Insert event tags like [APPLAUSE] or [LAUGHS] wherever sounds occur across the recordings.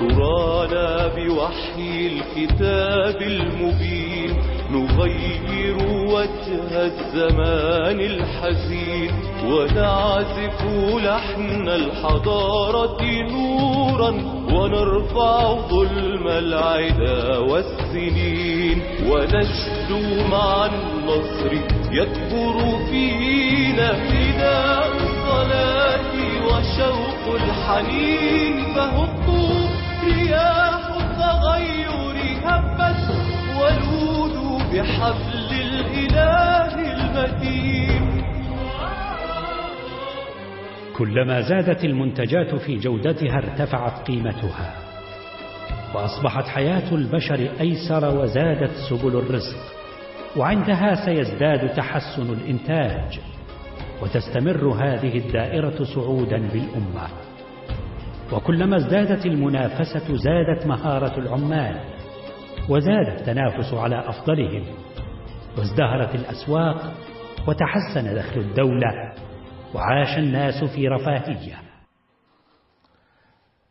ترانا بوحي الكتاب المبين نغير وجه الزمان الحزين ونعزف لحن الحضارة نورا ونرفع ظلم العدا والسنين ونشدو مع النصر يكبر فينا فداء الصلاة وشوق الحنين فهبوا رياح التغير هبت ولودوا بحبل الإله المتين كلما زادت المنتجات في جودتها ارتفعت قيمتها وأصبحت حياة البشر أيسر وزادت سبل الرزق وعندها سيزداد تحسن الإنتاج وتستمر هذه الدائرة صعودا بالأمة. وكلما ازدادت المنافسة زادت مهارة العمال وزاد التنافس على أفضلهم وازدهرت الأسواق وتحسن دخل الدولة. وعاش الناس في رفاهية.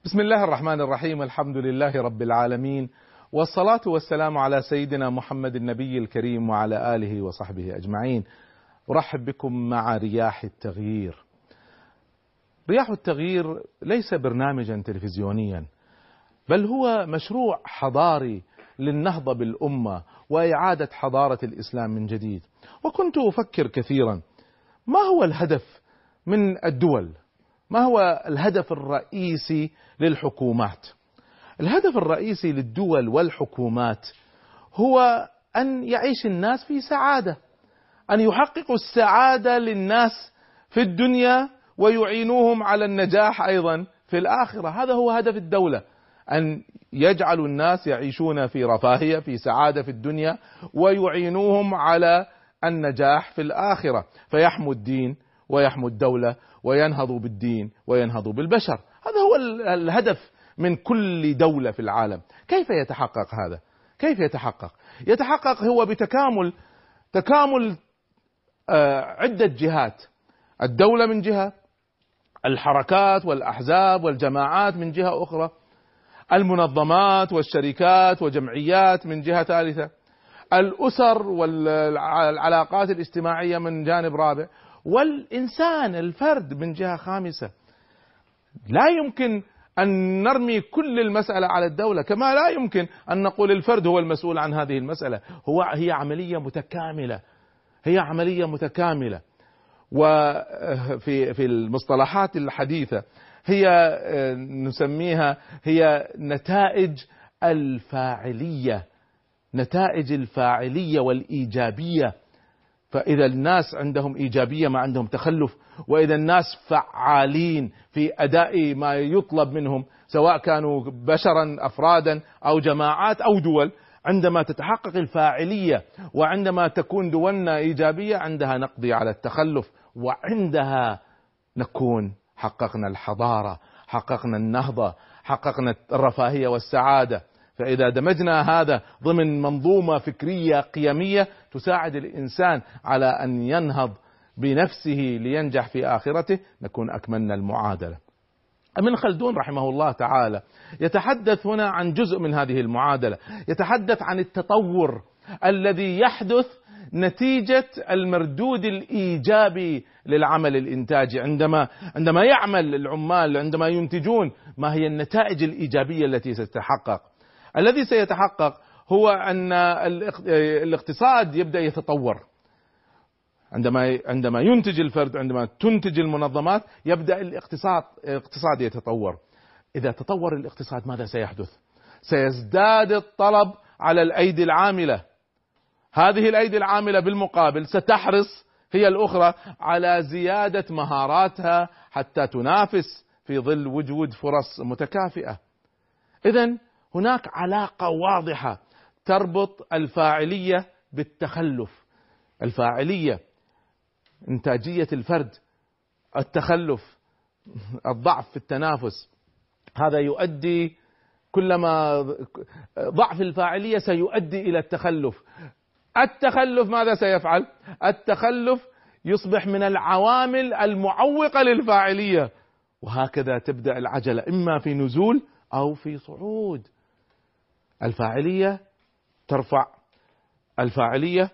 بسم الله الرحمن الرحيم الحمد لله رب العالمين والصلاة والسلام على سيدنا محمد النبي الكريم وعلى آله وصحبه أجمعين. أرحب بكم مع رياح التغيير. رياح التغيير ليس برنامجا تلفزيونيا بل هو مشروع حضاري للنهضة بالأمة وإعادة حضارة الإسلام من جديد. وكنت أفكر كثيرا ما هو الهدف من الدول. ما هو الهدف الرئيسي للحكومات؟ الهدف الرئيسي للدول والحكومات هو أن يعيش الناس في سعادة أن يحققوا السعادة للناس في الدنيا ويعينوهم على النجاح أيضا في الآخرة. هذا هو هدف الدولة أن يجعلوا الناس يعيشون في رفاهية في سعادة في الدنيا ويعينوهم على النجاح في الآخرة. فيحموا الدين ويحموا الدولة وينهضوا بالدين وينهضوا بالبشر. هذا هو الهدف من كل دولة في العالم. كيف يتحقق هذا؟ كيف يتحقق؟ يتحقق هو بتكامل تكامل عدة جهات. الدولة من جهة الحركات والأحزاب والجماعات من جهة أخرى المنظمات والشركات وجمعيات من جهة ثالثة الأسر والعلاقات الاجتماعية من جانب رابع والإنسان الفرد من جهة خامسة. لا يمكن أن نرمي كل المسألة على الدولة كما لا يمكن أن نقول الفرد هو المسؤول عن هذه المسألة. هو هي عملية متكاملة. هي عملية متكاملة. وفي في المصطلحات الحديثة هي نسميها هي نتائج الفاعلية. نتائج الفاعلية والإيجابية. فإذا الناس عندهم إيجابية ما عندهم تخلف. وإذا الناس فعالين في أداء ما يطلب منهم سواء كانوا بشرا أفرادا أو جماعات أو دول عندما تتحقق الفاعلية وعندما تكون دولنا إيجابية عندها نقضي على التخلف وعندها نكون حققنا الحضارة حققنا النهضة حققنا الرفاهية والسعادة. فإذا دمجنا هذا ضمن منظومة فكرية قيمية تساعد الإنسان على أن ينهض بنفسه لينجح في آخرته نكون أكملنا المعادلة. ابن خلدون رحمه الله تعالى يتحدث هنا عن جزء من هذه المعادلة. يتحدث عن التطور الذي يحدث نتيجة المردود الإيجابي للعمل الإنتاجي. عندما عندما يعمل العمال عندما ينتجون ما هي النتائج الإيجابية التي ستتحقق؟ الذي سيتحقق هو أن الاقتصاد يبدأ يتطور. عندما عندما ينتج الفرد عندما تنتج المنظمات يبدأ الاقتصاد الاقتصاد يتطور. إذا تطور الاقتصاد ماذا سيحدث؟ سيزداد الطلب على الأيدي العاملة. هذه الأيدي العاملة بالمقابل ستحرص هي الأخرى على زيادة مهاراتها حتى تنافس في ظل وجود فرص متكافئة. اذا هناك علاقة واضحة تربط الفاعلية بالتخلف. الفاعلية إنتاجية الفرد التخلف الضعف في التنافس. هذا يؤدي كلما ضعف الفاعلية سيؤدي إلى التخلف. التخلف ماذا سيفعل؟ التخلف يصبح من العوامل المعوقة للفاعلية. وهكذا تبدأ العجلة إما في نزول أو في صعود. الفاعلية ترفع الفاعلية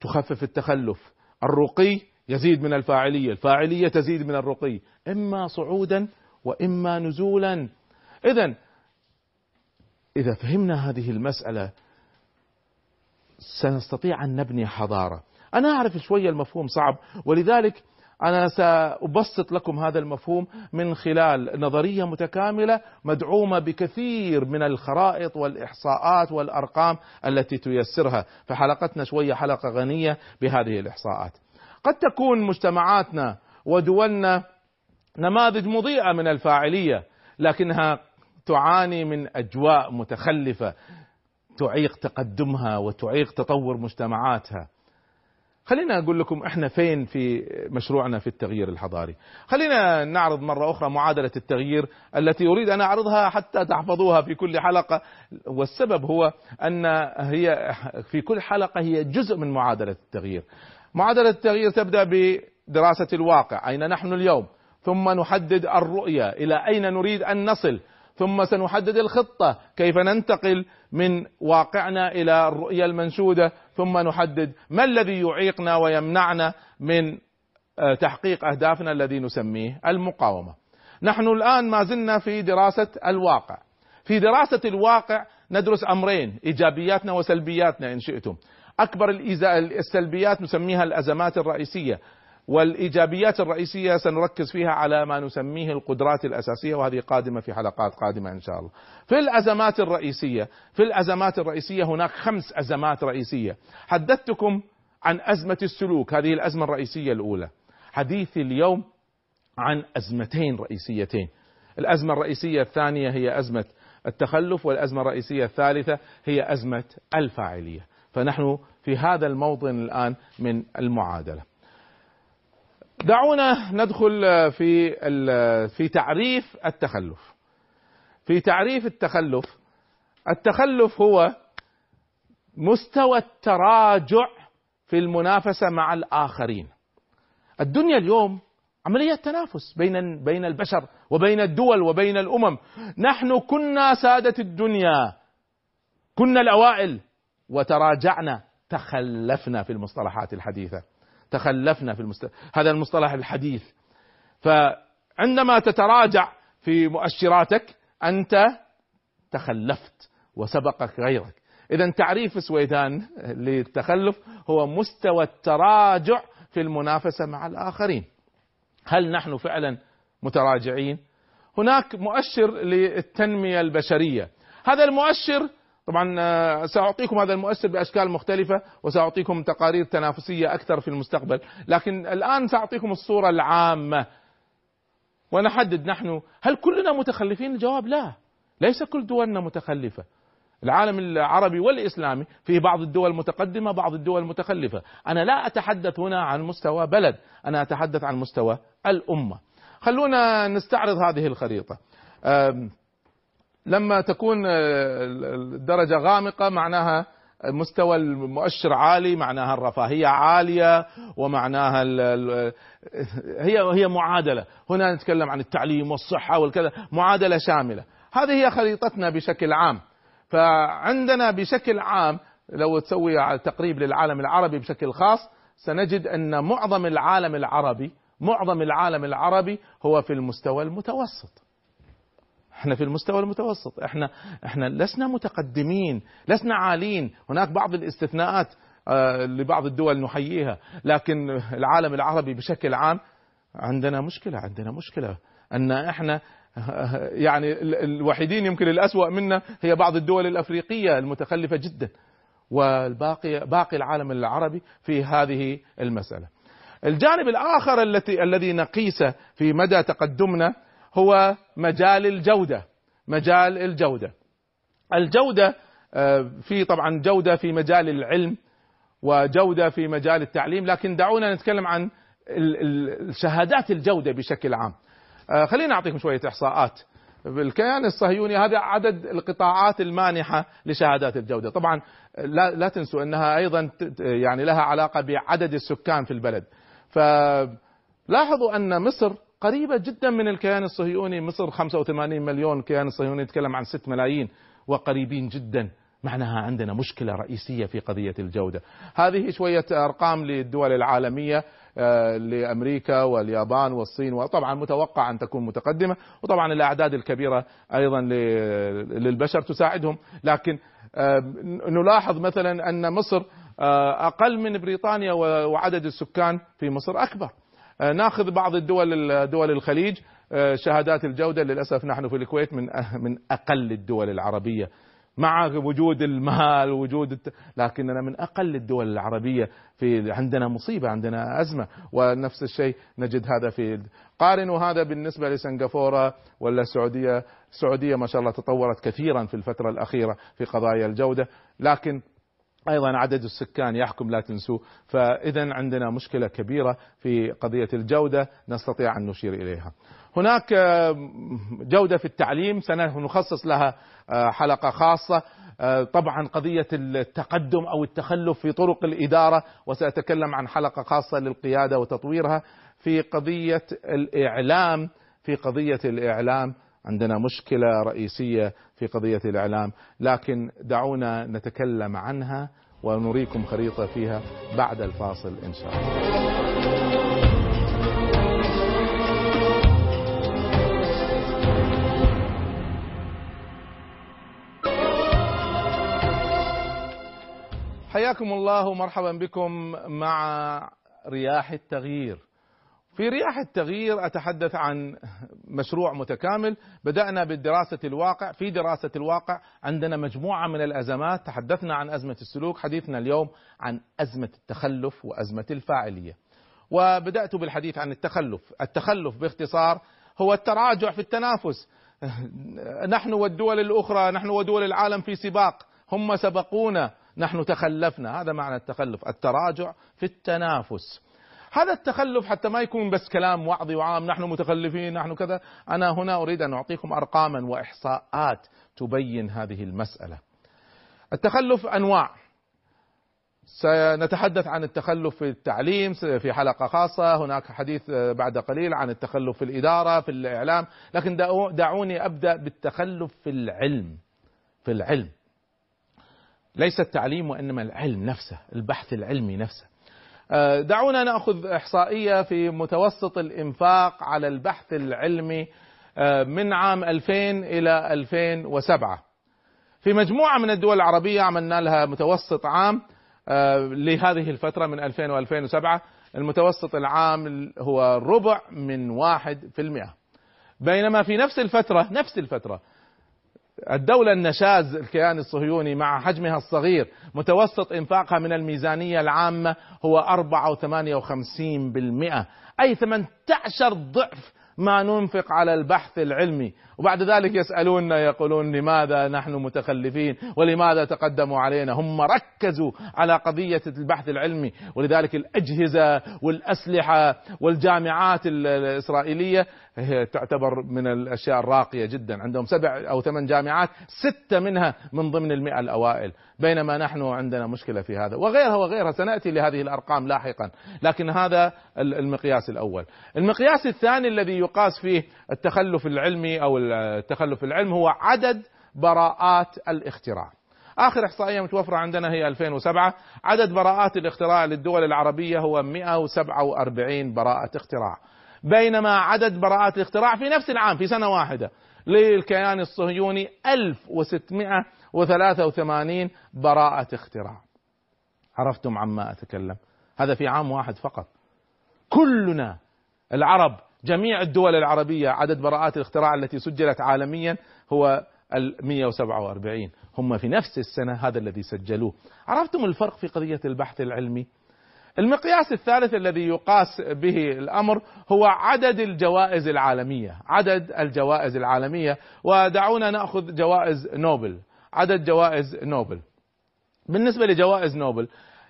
تخفف التخلف. الرقي يزيد من الفاعلية الفاعلية تزيد من الرقي. إما صعودا وإما نزولا. إذا إذا فهمنا هذه المسألة سنستطيع أن نبني حضارة. أنا أعرف شوية المفهوم صعب ولذلك أنا سأبسط لكم هذا المفهوم من خلال نظرية متكاملة مدعومة بكثير من الخرائط والإحصاءات والأرقام التي تيسرها. فحلقتنا شوية حلقة غنية بهذه الإحصاءات. قد تكون مجتمعاتنا ودولنا نماذج مضيئة من الفاعلية لكنها تعاني من أجواء متخلفة تعيق تقدمها وتعيق تطور مجتمعاتها. خلينا أقول لكم إحنا فين في مشروعنا في التغيير الحضاري. خلينا نعرض مرة أخرى معادلة التغيير التي أريد أن أعرضها حتى تحفظوها في كل حلقة. والسبب هو أن هي في كل حلقة هي جزء من معادلة التغيير. معادلة التغيير تبدأ بدراسة الواقع أين نحن اليوم؟ ثم نحدد الرؤية إلى أين نريد أن نصل؟ ثم سنحدد الخطة كيف ننتقل من واقعنا إلى الرؤية المنشودة؟ ثم نحدد ما الذي يعيقنا ويمنعنا من تحقيق أهدافنا الذي نسميه المقاومة. نحن الآن ما زلنا في دراسة الواقع. في دراسة الواقع ندرس أمرين إيجابياتنا وسلبياتنا إن شئتم. أكبر السلبيات نسميها الأزمات الرئيسية والإيجابيات الرئيسية سنركز فيها على ما نسميه القدرات الأساسية وهذه قادمة في حلقات قادمة إن شاء الله. في الأزمات الرئيسية، في الأزمات الرئيسية هناك خمس أزمات رئيسية. حدثتكم عن أزمة السلوك، هذه الأزمة الرئيسية الأولى. حديثي اليوم عن أزمتين رئيسيتين. الأزمة الرئيسية الثانية هي أزمة التخلف والأزمة الرئيسية الثالثة هي أزمة الفاعلية. فنحن في هذا الموطن الآن من المعادلة. دعونا ندخل في في تعريف التخلف. في تعريف التخلف التخلف هو مستوى التراجع في المنافسة مع الآخرين. الدنيا اليوم عملية تنافس بين بين البشر وبين الدول وبين الأمم. نحن كنا سادة الدنيا. كنا الأوائل وتراجعنا تخلفنا في المصطلحات الحديثة. تخلفنا في المست... هذا المصطلح الحديث. فعندما تتراجع في مؤشراتك أنت تخلفت وسبقك غيرك. إذا تعريف سويدان للتخلف هو مستوى التراجع في المنافسة مع الآخرين. هل نحن فعلا متراجعين؟ هناك مؤشر للتنمية البشرية. هذا المؤشر طبعا سأعطيكم هذا المؤثر بأشكال مختلفة وسأعطيكم تقارير تنافسية أكثر في المستقبل. لكن الآن سأعطيكم الصورة العامة. ونحدد نحن هل كلنا متخلفين؟ الجواب لا. ليس كل دولنا متخلفة. العالم العربي والإسلامي فيه بعض الدول متقدمة بعض الدول متخلفة. أنا لا أتحدث هنا عن مستوى بلد أنا أتحدث عن مستوى الأمة. خلونا نستعرض هذه الخريطة. لما تكون الدرجة غامقة معناها مستوى المؤشر عالي معناها الرفاهية عالية ومعناها هي هي معادلة. هنا نتكلم عن التعليم والصحة والكذا معادلة شاملة. هذه هي خريطتنا بشكل عام. فعندنا بشكل عام لو تسوي تقريب للعالم العربي بشكل خاص سنجد أن معظم العالم العربي معظم العالم العربي هو في المستوى المتوسط. إحنا في المستوى المتوسط. إحنا إحنا لسنا متقدمين لسنا عالين. هناك بعض الاستثناءات آه لبعض الدول نحييها. لكن العالم العربي بشكل عام عندنا مشكلة عندنا مشكلة أن إحنا يعني الوحيدين يمكن الأسوأ منا هي بعض الدول الأفريقية المتخلفة جدا. والباقي باقي العالم العربي في هذه المسألة. الجانب الآخر التي الذي نقيسه في مدى تقدمنا هو مجال الجودة مجال الجودة. الجودة في طبعا جودة في مجال العلم وجودة في مجال التعليم لكن دعونا نتكلم عن الشهادات الجودة بشكل عام. خلينا أعطيكم شوية إحصاءات. الكيان الصهيوني هذا عدد القطاعات المانحة لشهادات الجودة. طبعا لا, لا تنسوا أنها أيضا يعني لها علاقة بعدد السكان في البلد. فلاحظوا أن مصر قريبة جدا من الكيان الصهيوني. مصر 85 مليون الكيان الصهيوني يتكلم عن 6 ملايين وقريبين جدا. معناها عندنا مشكلة رئيسية في قضية الجودة. هذه شوية أرقام للدول العالمية آه، لأمريكا واليابان والصين وطبعا متوقع أن تكون متقدمة وطبعا الأعداد الكبيرة أيضا للبشر تساعدهم. لكن آه، نلاحظ مثلا أن مصر آه، أقل من بريطانيا وعدد السكان في مصر أكبر. ناخذ بعض الدول دول الخليج. شهادات الجودة للأسف نحن في الكويت من من أقل الدول العربية. مع وجود المال وجود الت... لكننا من أقل الدول العربية في عندنا مصيبة عندنا أزمة ونفس الشيء نجد هذا في قارنوا هذا بالنسبة لسنغافورة ولا السعوديه السعوديه ما شاء الله تطورت كثيرا في الفترة الأخيرة في قضايا الجودة. لكن أيضا عدد السكان يحكم لا تنسوا فاذا عندنا مشكلة كبيرة في قضية الجودة نستطيع أن نشير إليها. هناك جودة في التعليم سنخصص لها آه، حلقة خاصة. آه، طبعا قضية التقدم أو التخلف في طرق الإدارة وسأتكلم عن حلقة خاصة للقيادة وتطويرها. في قضية الإعلام في قضية الإعلام عندنا مشكلة رئيسية في قضية الإعلام لكن دعونا نتكلم عنها ونريكم خريطة فيها بعد الفاصل إن شاء الله حياكم الله ومرحبا بكم مع رياح التغيير. في رياح التغيير أتحدث عن مشروع متكامل، بدأنا بالدراسه الواقع، في دراسة الواقع عندنا مجموعة من الأزمات، تحدثنا عن أزمة السلوك، حديثنا اليوم عن أزمة التخلف وأزمة الفاعلية. وبدأت بالحديث عن التخلف، التخلف باختصار هو التراجع في التنافس. [LAUGHS] نحن والدول الأخرى، نحن ودول العالم في سباق، هم سبقونا نحن تخلفنا. هذا معنى التخلف التراجع في التنافس. هذا التخلف حتى ما يكون بس كلام وعظي وعام نحن متخلفين نحن كذا. أنا هنا أريد أن أعطيكم أرقاما وإحصاءات تبين هذه المسألة. التخلف أنواع. سنتحدث عن التخلف في التعليم في حلقة خاصة هناك حديث بعد قليل عن التخلف في الإدارة في الإعلام. لكن دعوني أبدأ بالتخلف في العلم في العلم. ليس التعليم وإنما العلم نفسه البحث العلمي نفسه. دعونا نأخذ إحصائية في متوسط الإنفاق على البحث العلمي آه، من عام 2000 إلى 2007 في مجموعة من الدول العربية عملنا لها متوسط عام آه، لهذه الفترة من 2000 و 2007 المتوسط العام هو ربع من واحد في المئة. بينما في نفس الفترة نفس الفترة الدولة النشاز الكيان الصهيوني مع حجمها الصغير متوسط إنفاقها من الميزانية العامة هو 54% أي 18 ضعف ما ننفق على البحث العلمي. وبعد ذلك يسألوننا يقولون لماذا نحن متخلفين ولماذا تقدموا علينا؟ هم ركزوا على قضية البحث العلمي ولذلك الأجهزة والأسلحة والجامعات الإسرائيلية هي تعتبر من الأشياء الراقية جدا. عندهم سبع أو ثمان جامعات ستة منها من ضمن المئة الأوائل. بينما نحن عندنا مشكلة في هذا وغيرها وغيرها. سنأتي لهذه الأرقام لاحقا لكن هذا المقياس الأول. المقياس الثاني الذي يقاس فيه التخلف العلمي أو التخلف العلم هو عدد براءات الاختراع. آخر إحصائية متوفرة عندنا هي 2007 عدد براءات الاختراع للدول العربية هو 147 براءة اختراع. بينما عدد براءات الاختراع في نفس العام في سنة واحدة للكيان الصهيوني 1683 براءة اختراع. عرفتم عما أتكلم؟ هذا في عام واحد فقط. كلنا العرب جميع الدول العربية عدد براءات الاختراع التي سجلت عالميا هو ال 147 هم في نفس السنة هذا الذي سجلوه. عرفتم الفرق في قضية البحث العلمي؟ المقياس الثالث الذي يقاس به الأمر هو عدد الجوائز العالمية، عدد الجوائز العالمية، ودعونا نأخذ جوائز نوبل، عدد جوائز نوبل. بالنسبة لجوائز نوبل،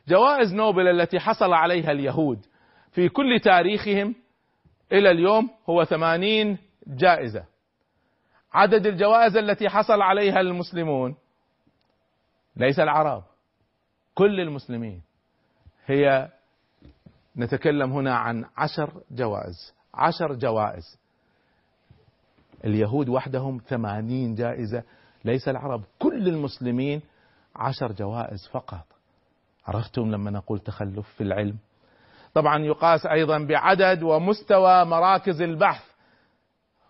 جوائز نوبل التي حصل عليها اليهود في كل تاريخهم إلى اليوم هو ثمانين جائزة. عدد الجوائز التي حصل عليها المسلمون ليس العرب كل المسلمين. هي نتكلم هنا عن عشر جوائز عشر جوائز. اليهود وحدهم ثمانين جائزة ليس العرب كل المسلمين عشر جوائز فقط. عرفتم لما نقول تخلف في العلم؟ طبعا يقاس أيضا بعدد ومستوى مراكز البحث.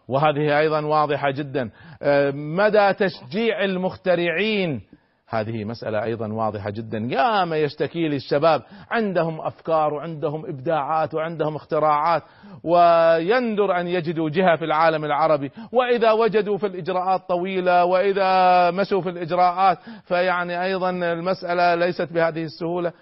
وهذه أيضا واضحة جدا. آه، مدى تشجيع المخترعين. هذه مسألة أيضا واضحة جدا. يا ما يشتكي لي الشباب عندهم أفكار وعندهم إبداعات وعندهم اختراعات ويندر أن يجدوا جهة في العالم العربي. وإذا وجدوا في الإجراءات طويلة وإذا مشوا في الإجراءات فيعني أيضا المسألة ليست بهذه السهولة.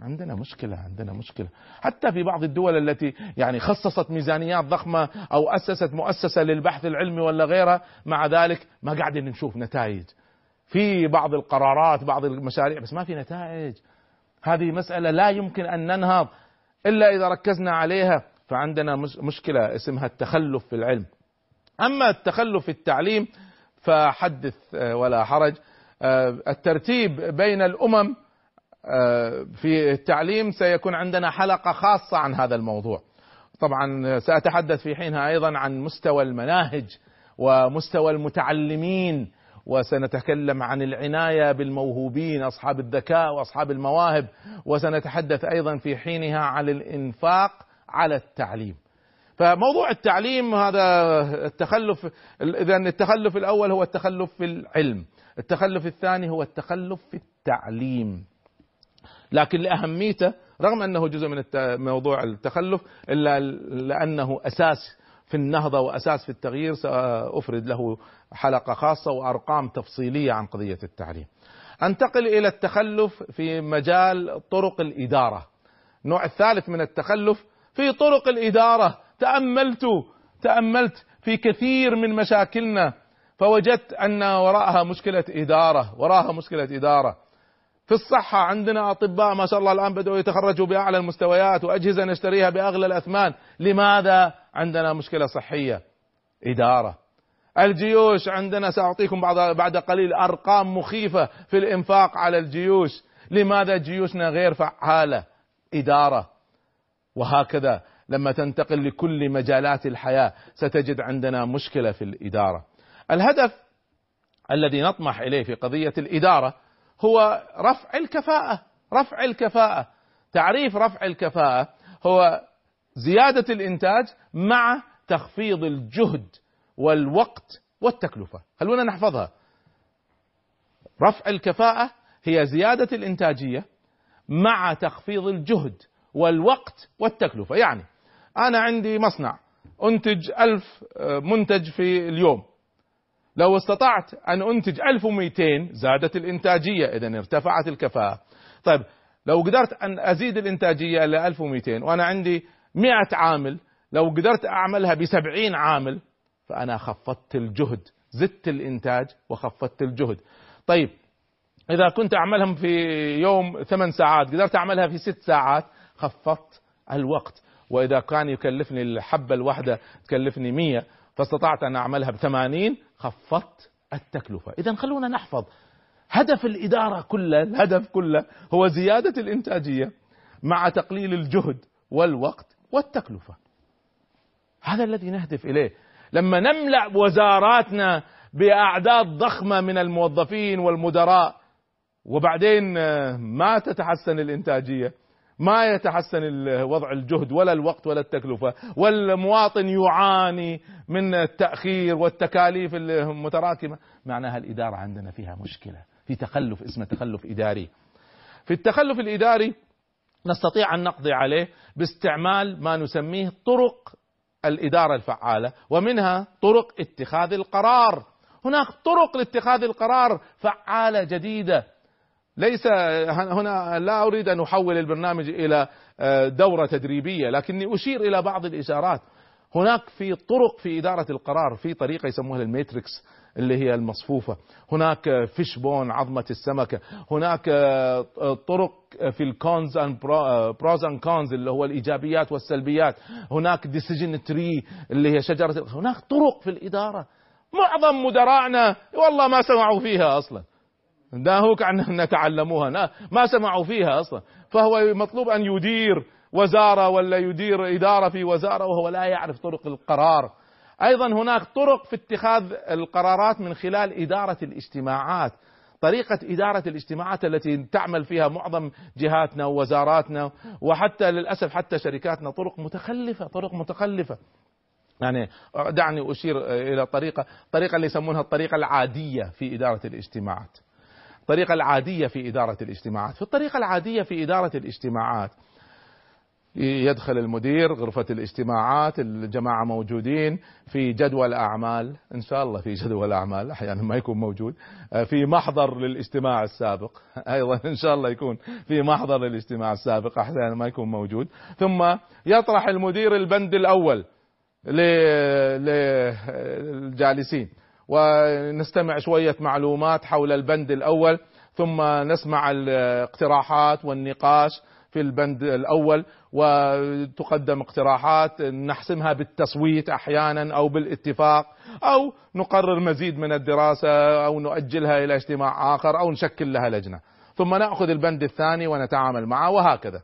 عندنا مشكلة عندنا مشكلة. حتى في بعض الدول التي يعني خصصت ميزانيات ضخمة أو أسست مؤسسة للبحث العلمي ولا غيرها مع ذلك ما قاعدين نشوف نتائج. في بعض القرارات بعض المشاريع بس ما في نتائج. هذه مسألة لا يمكن أن ننهض إلا إذا ركزنا عليها فعندنا مشكلة اسمها التخلف في العلم. أما التخلف في التعليم فحدث آه، ولا حرج. آه، الترتيب بين الأمم في التعليم سيكون عندنا حلقة خاصة عن هذا الموضوع طبعا سأتحدث في حينها أيضا عن مستوى المناهج ومستوى المتعلمين وسنتكلم عن العناية بالموهوبين أصحاب الذكاء وأصحاب المواهب وسنتحدث أيضا في حينها عن الإنفاق على التعليم. فموضوع التعليم هذا التخلف اذا التخلف الأول هو التخلف في العلم، التخلف الثاني هو التخلف في التعليم. لكن لأهميته رغم أنه جزء من موضوع التخلف إلا لأنه أساس في النهضة وأساس في التغيير سأفرد له حلقة خاصة وأرقام تفصيلية عن قضية التعليم. أنتقل إلى التخلف في مجال طرق الإدارة. النوع الثالث من التخلف في طرق الإدارة. تأملت تأملت في كثير من مشاكلنا فوجدت أن وراءها مشكلة إدارة وراءها مشكلة إدارة. في الصحة عندنا أطباء ما شاء الله الآن بدأوا يتخرجوا بأعلى المستويات وأجهزة نشتريها بأغلى الأثمان. لماذا؟ عندنا مشكلة صحية. إدارة. الجيوش عندنا سأعطيكم بعد بعد قليل أرقام مخيفة في الإنفاق على الجيوش. لماذا جيوشنا غير فعالة؟ إدارة. وهكذا لما تنتقل لكل مجالات الحياة ستجد عندنا مشكلة في الإدارة. الهدف الذي نطمح إليه في قضية الإدارة هو رفع الكفاءة رفع الكفاءة. تعريف رفع الكفاءة هو زيادة الإنتاج مع تخفيض الجهد والوقت والتكلفة. خلونا نحفظها؟ رفع الكفاءة هي زيادة الإنتاجية مع تخفيض الجهد والوقت والتكلفة. يعني أنا عندي مصنع أنتج ألف منتج في اليوم. لو استطعت أن أنتج 1200 زادت الإنتاجية إذا ارتفعت الكفاءة. طيب لو قدرت أن أزيد الإنتاجية إلى 1200 وأنا عندي 100 عامل لو قدرت أعملها ب 70 عامل فأنا خفضت الجهد زدت الإنتاج وخفضت الجهد. طيب إذا كنت أعملهم في يوم ثمان ساعات قدرت أعملها في ست ساعات خفضت الوقت. وإذا كان يكلفني الحبة الواحدة تكلفني مية فاستطعت أن أعملها بثمانين خفضت التكلفة. إذا خلونا نحفظ. هدف الإدارة كله الهدف كله هو زيادة الإنتاجية مع تقليل الجهد والوقت والتكلفة. هذا الذي نهدف إليه. لما نملأ وزاراتنا بأعداد ضخمة من الموظفين والمدراء وبعدين ما تتحسن الإنتاجية ما يتحسن وضع الجهد ولا الوقت ولا التكلفة والمواطن يعاني من التأخير والتكاليف المتراكمة. معناها الإدارة عندنا فيها مشكلة في تخلف اسمه تخلف إداري. في التخلف الإداري نستطيع أن نقضي عليه باستعمال ما نسميه طرق الإدارة الفعالة ومنها طرق اتخاذ القرار. هناك طرق لاتخاذ القرار فعالة جديدة. ليس هنا لا أريد أن أحول البرنامج إلى آه، دورة تدريبية لكني أشير إلى بعض الإشارات. هناك في طرق في إدارة القرار في طريقة يسموها ال matrix اللي هي المصفوفة. هناك fishbone عظمة السمكة. هناك آه، طرق في ال cons and pros and cons اللي هو الإيجابيات والسلبيات. هناك decision tree اللي هي شجرة هناك طرق في الإدارة. معظم مدراءنا والله ما سمعوا فيها أصلا. ده هو كأنهم تعلموها ما سمعوا فيها أصلا. فهو مطلوب أن يدير وزارة ولا يدير إدارة في وزارة وهو لا يعرف طرق القرار. أيضا هناك طرق في اتخاذ القرارات من خلال إدارة الاجتماعات. طريقة إدارة الاجتماعات التي تعمل فيها معظم جهاتنا ووزاراتنا وحتى للأسف حتى شركاتنا طرق متخلفة طرق متخلفة. يعني دعني أشير إلى طريقة طريقة اللي يسمونها الطريقة العادية في إدارة الاجتماعات. الطريقة العادية في إدارة الاجتماعات. في الطريقة العادية في إدارة الاجتماعات يدخل المدير غرفة الاجتماعات الجماعة موجودين في جدول أعمال إن شاء الله في جدول أعمال أحيانا ما يكون موجود في محضر للاجتماع السابق [LAUGHS] أيضا إن شاء الله يكون في محضر للاجتماع السابق أحيانا ما يكون موجود. ثم يطرح المدير البند الأول للجالسين. ونستمع شوية معلومات حول البند الأول ثم نسمع الاقتراحات والنقاش في البند الأول وتقدم اقتراحات نحسمها بالتصويت أحيانا أو بالاتفاق أو نقرر مزيد من الدراسة أو نؤجلها إلى اجتماع آخر أو نشكل لها لجنة. ثم نأخذ البند الثاني ونتعامل معه وهكذا.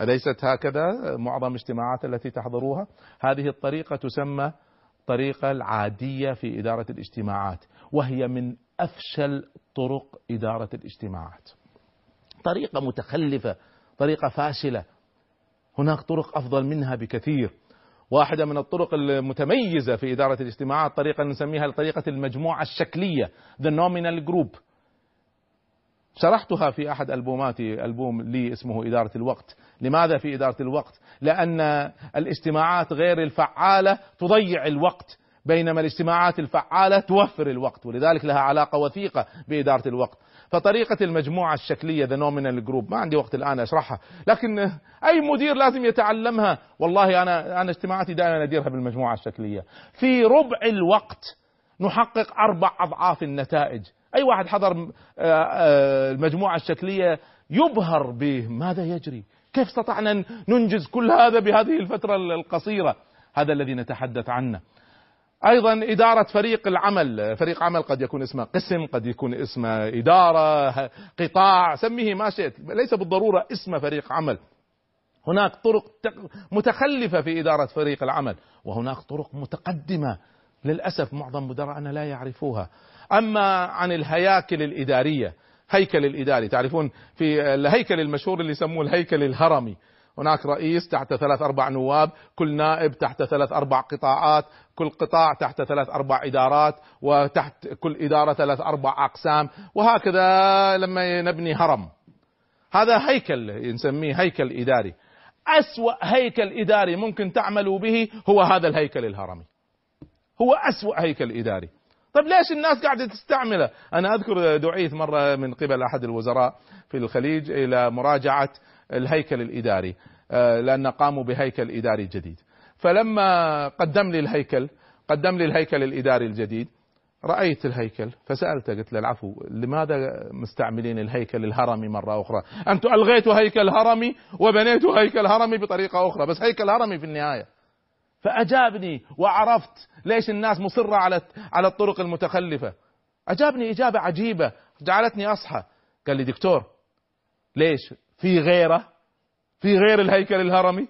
أليست هكذا معظم الاجتماعات التي تحضروها؟ هذه الطريقة تسمى الطريقة العادية في إدارة الاجتماعات وهي من أفشل طرق إدارة الاجتماعات. طريقة متخلفة طريقة فاشلة. هناك طرق أفضل منها بكثير. واحدة من الطرق المتميزة في إدارة الاجتماعات طريقة نسميها طريقة المجموعة الشكلية The Nominal Group. شرحتها في أحد ألبوماتي ألبوم لي اسمه إدارة الوقت. لماذا في إدارة الوقت؟ لأن الاجتماعات غير الفعالة تضيع الوقت بينما الاجتماعات الفعالة توفر الوقت ولذلك لها علاقة وثيقة بإدارة الوقت. فطريقة المجموعة الشكلية the nominal group ما عندي وقت الآن أشرحها لكن أي مدير لازم يتعلمها. والله أنا أنا اجتماعاتي دائما أديرها بالمجموعة الشكلية. في ربع الوقت نحقق أربع أضعاف النتائج. أي واحد حضر المجموعة الشكلية يبهر بماذا يجري؟ كيف استطعنا ننجز كل هذا بهذه الفترة القصيرة؟ هذا الذي نتحدث عنه. أيضا إدارة فريق العمل فريق عمل قد يكون اسمه قسم قد يكون اسمه إدارة قطاع سميه ما شئت ليس بالضرورة اسم فريق عمل. هناك طرق متخلفة في إدارة فريق العمل وهناك طرق متقدمة. للأسف معظم مدراءنا لا يعرفوها. أما عن الهياكل الإدارية هيكل الإداري. تعرفون في الهيكل المشهور اللي يسموه الهيكل الهرمي. هناك رئيس تحت ثلاث أربع نواب كل نائب تحت ثلاث أربع قطاعات كل قطاع تحت ثلاث أربع إدارات وتحت كل إدارة ثلاث أربع أقسام وهكذا لما نبني هرم. هذا هيكل نسميه هيكل إداري. أسوأ هيكل إداري ممكن تعملوا به هو هذا الهيكل الهرمي. هو أسوأ هيكل إداري. طيب ليش الناس قاعدة تستعمله؟ أنا أذكر دعيت مرة من قبل أحد الوزراء في الخليج إلى مراجعة الهيكل الإداري لأن قاموا بهيكل إداري جديد. فلما قدم لي الهيكل قدم لي الهيكل الإداري الجديد رأيت الهيكل فسألته قلت له العفو لماذا مستعملين الهيكل الهرمي مرة أخرى؟ أنتم ألغيتوا هيكل هرمي وبنيتوا هيكل هرمي بطريقة أخرى بس هيكل هرمي في النهاية. فأجابني وعرفت ليش الناس مصرة على على الطرق المتخلفة. أجابني إجابة عجيبة جعلتني أصحى. قال لي دكتور ليش في غيرة؟ في غير الهيكل الهرمي؟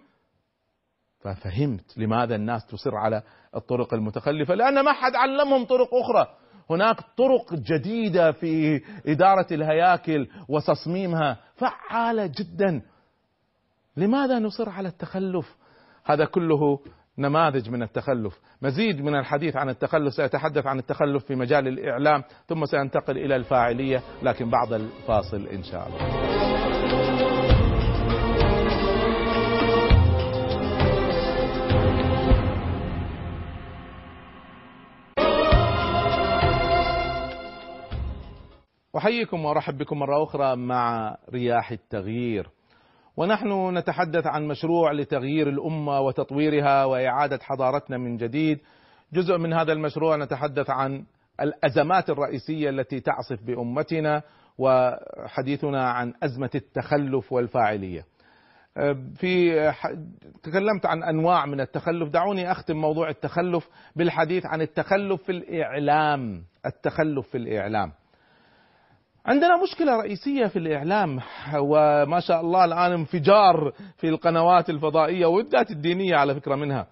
ففهمت لماذا الناس تصر على الطرق المتخلفة لأن ما حد علمهم طرق أخرى. هناك طرق جديدة في إدارة الهياكل وتصميمها فعالة جدا. لماذا نصر على التخلف؟ هذا كله نماذج من التخلف. مزيد من الحديث عن التخلف سأتحدث عن التخلف في مجال الإعلام ثم سأنتقل إلى الفاعلية لكن بعد الفاصل إن شاء الله. أحييكم وأرحب بكم مرة أخرى مع رياح التغيير. ونحن نتحدث عن مشروع لتغيير الأمة وتطويرها وإعادة حضارتنا من جديد. جزء من هذا المشروع نتحدث عن الأزمات الرئيسية التي تعصف بأمتنا وحديثنا عن أزمة التخلف والفاعلية. في تكلمت عن أنواع من التخلف. دعوني أختم موضوع التخلف بالحديث عن التخلف في الإعلام. التخلف في الإعلام. عندنا مشكلة رئيسية في الإعلام وما شاء الله الآن انفجار في القنوات الفضائية والذات الدينية على فكرة منها.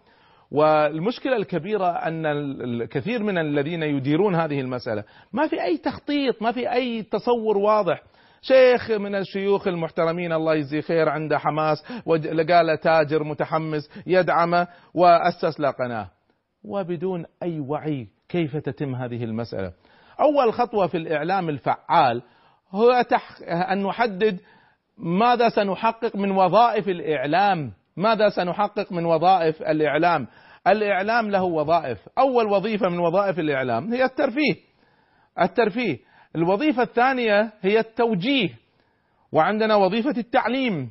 والمشكلة الكبيرة أن الكثير من الذين يديرون هذه المسألة ما في أي تخطيط ما في أي تصور واضح. شيخ من الشيوخ المحترمين الله يجزيه خير عنده حماس له تاجر متحمس يدعمه وأسس له قناة. وبدون أي وعي كيف تتم هذه المسألة؟ أول خطوة في الإعلام الفعال هو. أن نحدد ماذا سنحقق من وظائف الإعلام. ماذا سنحقق من وظائف الإعلام؟ الإعلام له وظائف. أول وظيفة من وظائف الإعلام هي الترفيه. الترفيه. الوظيفة الثانية هي التوجيه. وعندنا وظيفة التعليم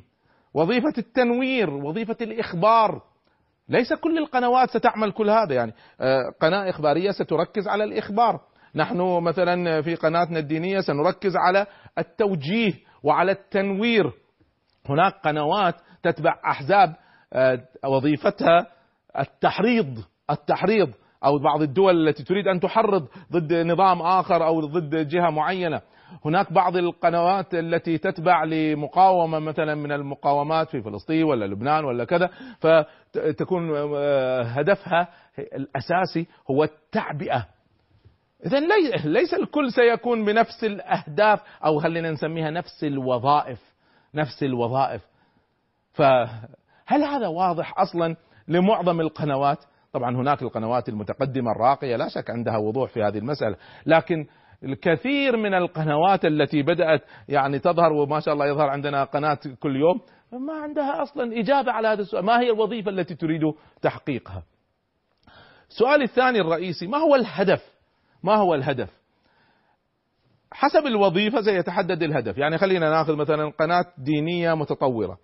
وظيفة التنوير وظيفة الإخبار. ليس كل القنوات ستعمل كل هذا يعني. قناة إخبارية ستركز على الإخبار. نحن مثلا في قناتنا الدينية سنركز على التوجيه وعلى التنوير. هناك قنوات تتبع أحزاب وظيفتها التحريض التحريض أو بعض الدول التي تريد أن تحرض ضد نظام آخر أو ضد جهة معينة. هناك بعض القنوات التي تتبع لمقاومة مثلا من المقاومات في فلسطين ولا لبنان ولا كذا فتكون هدفها الأساسي هو التعبئة. إذا ليس الكل سيكون بنفس الأهداف أو خلينا نسميها نفس الوظائف نفس الوظائف. فهل هذا واضح أصلا لمعظم القنوات؟ طبعا هناك القنوات المتقدمة الراقية لا شك عندها وضوح في هذه المسألة. لكن الكثير من القنوات التي بدأت يعني تظهر وما شاء الله يظهر عندنا قناة كل يوم ما عندها أصلا إجابة على هذا السؤال. ما هي الوظيفة التي تريد تحقيقها؟ السؤال الثاني الرئيسي ما هو الهدف ما هو الهدف؟ حسب الوظيفة سيتحدد الهدف. يعني خلينا ناخذ مثلا قناة دينية متطورة.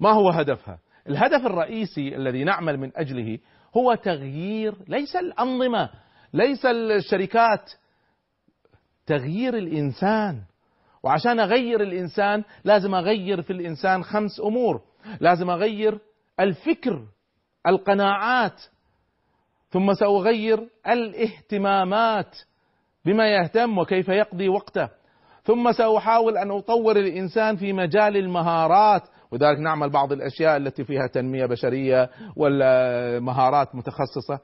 ما هو هدفها؟ الهدف الرئيسي الذي نعمل من أجله هو تغيير ليس الأنظمة ليس الشركات تغيير الإنسان. وعشان أغير الإنسان لازم أغير في الإنسان خمس أمور. لازم أغير الفكر القناعات ثم سأغير الاهتمامات بما يهتم وكيف يقضي وقته. ثم سأحاول أن أطور الإنسان في مجال المهارات وذلك نعمل بعض الأشياء التي فيها تنمية بشرية ولا مهارات متخصصة.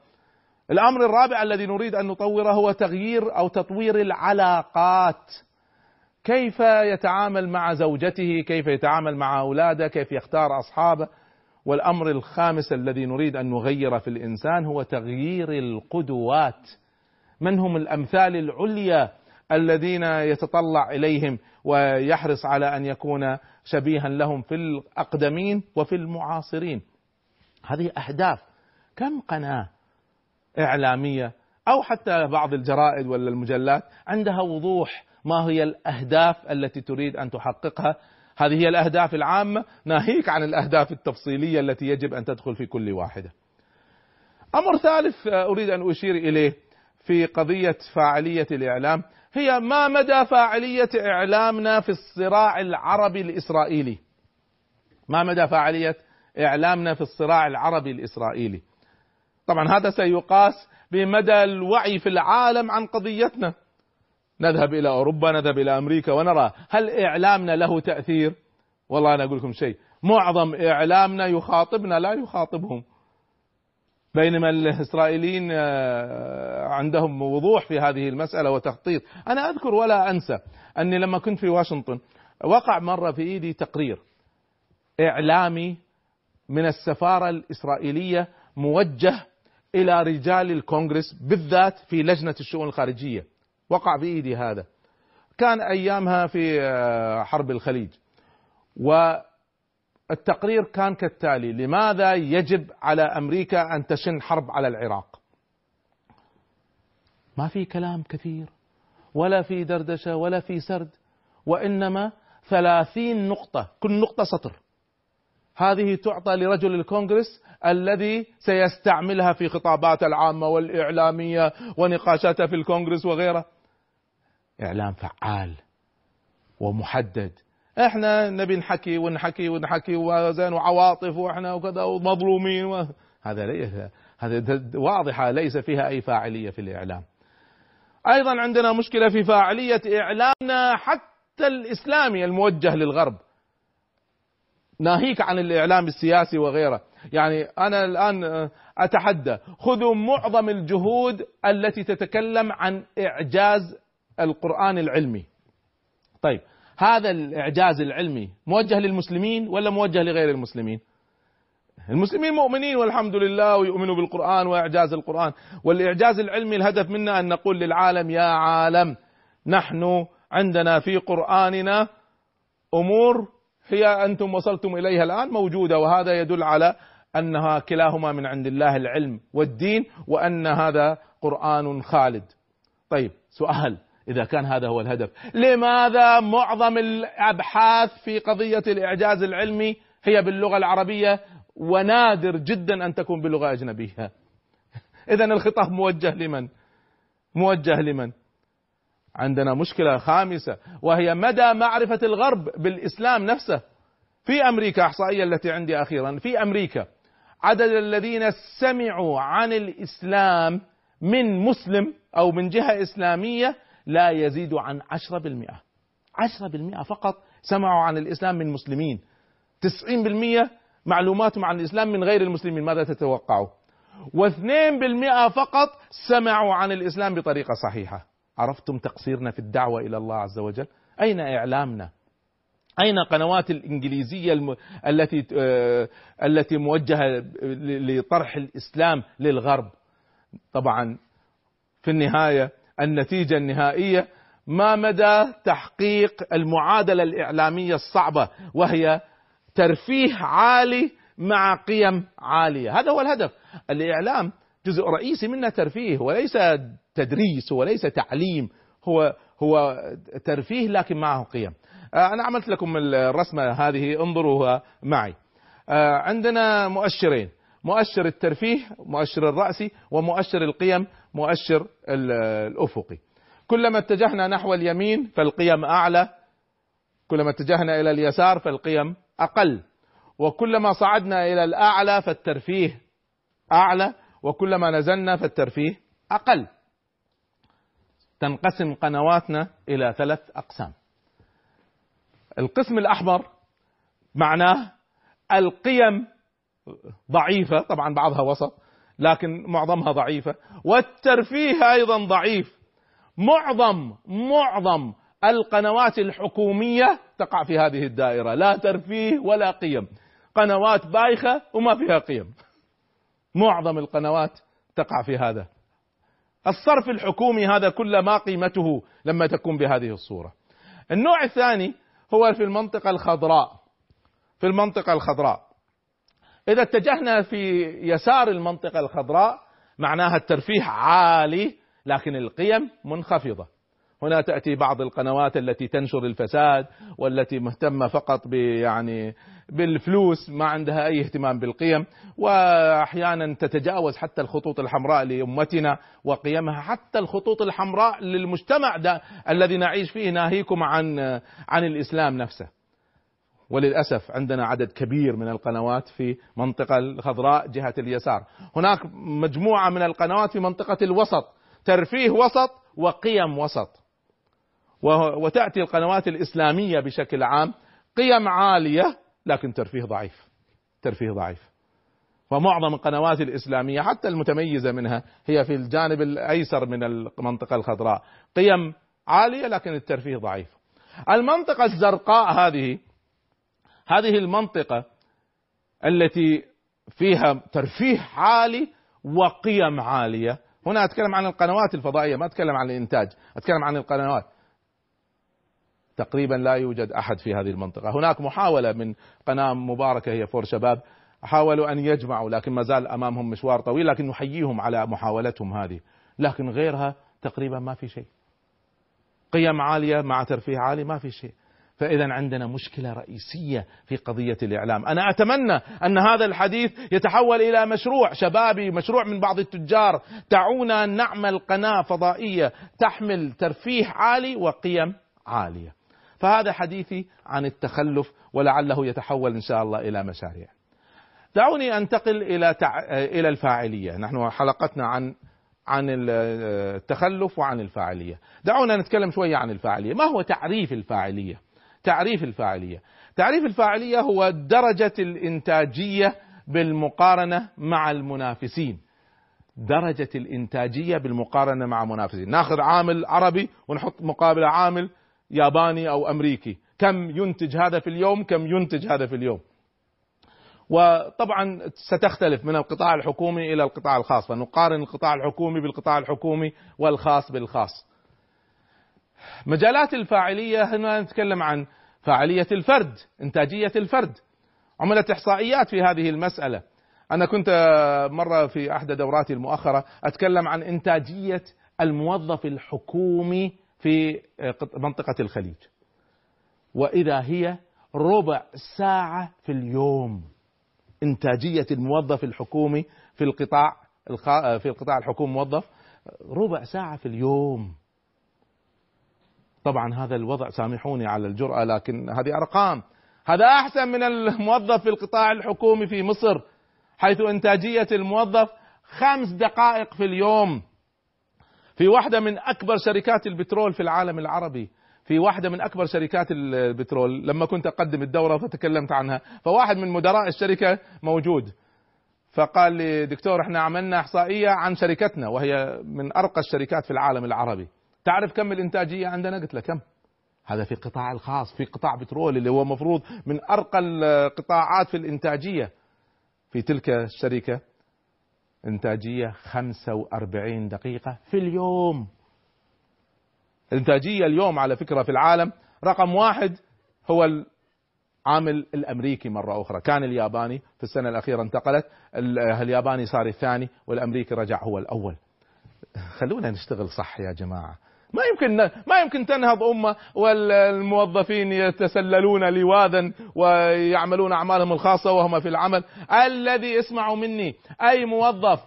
الأمر الرابع الذي نريد أن نطوره هو تغيير أو تطوير العلاقات. كيف يتعامل مع زوجته؟ كيف يتعامل مع أولاده؟ كيف يختار أصحابه؟ والأمر الخامس الذي نريد أن نغير في الإنسان هو تغيير القدوات. من هم الأمثال العليا الذين يتطلع إليهم ويحرص على أن يكون شبيها لهم في الأقدمين وفي المعاصرين؟ هذه أهداف. كم قناة إعلامية أو حتى بعض الجرائد ولا المجلات عندها وضوح؟ ما هي الأهداف التي تريد أن تحققها هذه هي الأهداف العامة. ناهيك عن الأهداف التفصيلية التي يجب أن تدخل في كل واحدة. أمر ثالث أريد أن أشير إليه في قضية فاعلية الإعلام. هي ما مدى فاعلية إعلامنا في الصراع العربي الإسرائيلي؟ ما مدى فاعلية إعلامنا في الصراع العربي الإسرائيلي؟ طبعا هذا سيقاس بمدى الوعي في العالم عن قضيتنا. نذهب إلى أوروبا نذهب إلى أمريكا ونرى هل إعلامنا له تأثير؟ والله أنا أقول لكم شيء معظم إعلامنا يخاطبنا لا يخاطبهم. بينما الإسرائيليين عندهم وضوح في هذه المسألة وتخطيط. أنا أذكر ولا أنسى أني لما كنت في واشنطن وقع مرة في إيدي تقرير إعلامي من السفارة الإسرائيلية موجه إلى رجال الكونغرس بالذات في لجنة الشؤون الخارجية. وقع بإيدي هذا. كان أيامها في حرب الخليج. والتقرير كان كالتالي لماذا يجب على أمريكا أن تشن حرب على العراق؟ ما في كلام كثير ولا في دردشة ولا في سرد وإنما ثلاثين نقطة كل نقطة سطر. هذه تعطى لرجل الكونغرس الذي سيستعملها في خطابات العامة والإعلامية ونقاشاته في الكونغرس وغيره. إعلام فعال ومحدد إحنا نبي نحكي ونحكي ونحكي وزين وعواطف وإحنا وكذا ومظلومين و... هذا ليس هذا واضحة ليس فيها أي فاعلية في الإعلام. أيضا عندنا مشكلة في فاعلية إعلامنا حتى الإسلامي الموجه للغرب. ناهيك عن الإعلام السياسي وغيره، يعني أنا الآن أتحدى خذوا معظم الجهود التي تتكلم عن إعجاز القرآن العلمي. طيب هذا الإعجاز العلمي موجه للمسلمين ولا موجه لغير المسلمين؟ المسلمين مؤمنين والحمد لله ويؤمنوا بالقرآن وإعجاز القرآن والإعجاز العلمي الهدف منا أن نقول للعالم يا عالم نحن عندنا في قرآننا أمور هي أنتم وصلتم إليها الآن موجودة وهذا يدل على أنها كلاهما من عند الله العلم والدين وأن هذا قرآن خالد طيب سؤال إذا كان هذا هو الهدف. لماذا معظم الأبحاث في قضية الإعجاز العلمي هي باللغة العربية؟ ونادر جدا أن تكون بلغة أجنبية. [LAUGHS] إذا الخطاب موجه لمن؟ موجه لمن؟ عندنا مشكلة خامسة وهي مدى معرفة الغرب بالإسلام نفسه. في أمريكا إحصائية التي عندي أخيرا في أمريكا عدد الذين سمعوا عن الإسلام من مسلم أو من جهة إسلامية لا يزيد عن عشرة بالمئة. عشرة بالمئة فقط سمعوا عن الإسلام من مسلمين. تسعين بالمئة معلوماتهم عن الإسلام من غير المسلمين ماذا تتوقعوا؟ واثنين بالمئة فقط سمعوا عن الإسلام بطريقة صحيحة. عرفتم تقصيرنا في الدعوة إلى الله عز وجل؟ أين إعلامنا؟ أين قنوات الإنجليزية الم... التي آه... التي موجهة لطرح الإسلام للغرب؟ طبعا في النهاية النتيجة النهائية ما مدى تحقيق المعادلة الإعلامية الصعبة وهي ترفيه عالي مع قيم عالية؟ هذا هو الهدف. الإعلام جزء رئيسي منه ترفيه وليس تدريس وليس تعليم هو هو ترفيه لكن معه قيم. أنا عملت لكم الرسمة هذه انظروها معي. عندنا مؤشرين. مؤشر الترفيه مؤشر الرأسي ومؤشر القيم مؤشر الأفقي. كلما اتجهنا نحو اليمين فالقيم أعلى كلما اتجهنا إلى اليسار فالقيم أقل. وكلما صعدنا إلى الأعلى فالترفيه أعلى وكلما نزلنا فالترفيه أقل. تنقسم قنواتنا إلى ثلاث أقسام. القسم الأحمر معناه القيم ضعيفة طبعا بعضها وسط لكن معظمها ضعيفة. والترفيه أيضا ضعيف. معظم معظم القنوات الحكومية تقع في هذه الدائرة. لا ترفيه ولا قيم. قنوات بايخة وما فيها قيم. معظم القنوات تقع في هذا. الصرف الحكومي هذا كل ما قيمته لما تكون بهذه الصورة. النوع الثاني هو في المنطقة الخضراء. في المنطقة الخضراء. إذا اتجهنا في يسار المنطقة الخضراء معناها الترفيه عالي لكن القيم منخفضة. هنا تأتي بعض القنوات التي تنشر الفساد والتي مهتمة فقط يعني بالفلوس ما عندها أي اهتمام بالقيم وأحيانا تتجاوز حتى الخطوط الحمراء لأمتنا وقيمها حتى الخطوط الحمراء للمجتمع ده الذي نعيش فيه ناهيكم عن عن الإسلام نفسه. وللأسف عندنا عدد كبير من القنوات في منطقة الخضراء جهة اليسار. هناك مجموعة من القنوات في منطقة الوسط. ترفيه وسط وقيم وسط. وتأتي القنوات الإسلامية بشكل عام قيم عالية لكن ترفيه ضعيف. ترفيه ضعيف. ومعظم القنوات الإسلامية حتى المتميزة منها هي في الجانب الأيسر من المنطقة الخضراء. قيم عالية لكن الترفيه ضعيف. المنطقة الزرقاء هذه هذه المنطقة التي فيها ترفيه عالي وقيم عالية. هنا أتكلم عن القنوات الفضائية ما أتكلم عن الإنتاج أتكلم عن القنوات. تقريبا لا يوجد أحد في هذه المنطقة. هناك محاولة من قناة مباركة هي فور شباب حاولوا أن يجمعوا لكن ما زال أمامهم مشوار طويل لكن نحييهم على محاولتهم هذه. لكن غيرها تقريبا ما في شيء. قيم عالية مع ترفيه عالي ما في شيء. فإذا عندنا مشكلة رئيسية في قضية الإعلام. أنا أتمنى أن هذا الحديث يتحول إلى مشروع. شبابي مشروع من بعض التجار. دعونا نعمل قناة فضائية تحمل ترفيه عالي وقيم عالية. فهذا حديثي عن التخلف ولعله يتحول إن شاء الله إلى مشاريع. دعوني أنتقل إلى تع... إلى الفاعلية. نحن حلقتنا عن عن التخلف وعن الفاعلية. دعونا نتكلم شوية عن الفاعلية. ما هو تعريف الفاعلية؟ تعريف الفاعلية. تعريف الفاعلية هو درجة الإنتاجية بالمقارنة مع المنافسين. درجة الإنتاجية بالمقارنة مع منافسين. ناخذ عامل عربي ونحط مقابله عامل ياباني أو أمريكي. كم ينتج هذا في اليوم كم ينتج هذا في اليوم. وطبعا ستختلف من القطاع الحكومي إلى القطاع الخاص. فنقارن القطاع الحكومي بالقطاع الحكومي والخاص بالخاص. مجالات الفاعلية هنا نتكلم عن فاعلية الفرد إنتاجية الفرد. عملت إحصائيات في هذه المسألة. أنا كنت مرة في احدى دوراتي المؤخرة أتكلم عن إنتاجية الموظف الحكومي في منطقة الخليج. وإذا هي ربع ساعة في اليوم. إنتاجية الموظف الحكومي في القطاع في القطاع الحكومي موظف ربع ساعة في اليوم. طبعا هذا الوضع سامحوني على الجرأة لكن هذه أرقام. هذا أحسن من الموظف في القطاع الحكومي في مصر حيث إنتاجية الموظف خمس دقائق في اليوم. في واحدة من أكبر شركات البترول في العالم العربي في واحدة من أكبر شركات البترول لما كنت أقدم الدورة فتكلمت عنها فواحد من مدراء الشركة موجود. فقال لي دكتور إحنا عملنا إحصائية عن شركتنا وهي من أرقى الشركات في العالم العربي. تعرف كم الإنتاجية عندنا؟ قلت له كم؟ هذا في القطاع الخاص في قطاع بترول اللي هو مفروض من أرقى القطاعات في الإنتاجية. في تلك الشركة إنتاجية 45 دقيقة في اليوم. الإنتاجية اليوم على فكرة في العالم رقم واحد هو العامل الأمريكي مرة أخرى. كان الياباني في السنة الأخيرة انتقلت الياباني صار الثاني والأمريكي رجع هو الأول. خلونا نشتغل صح يا جماعة. ما يمكن ما يمكن تنهض أمة والموظفين يتسللون لواذا ويعملون أعمالهم الخاصة وهم في العمل. الذي اسمعوا مني أي موظف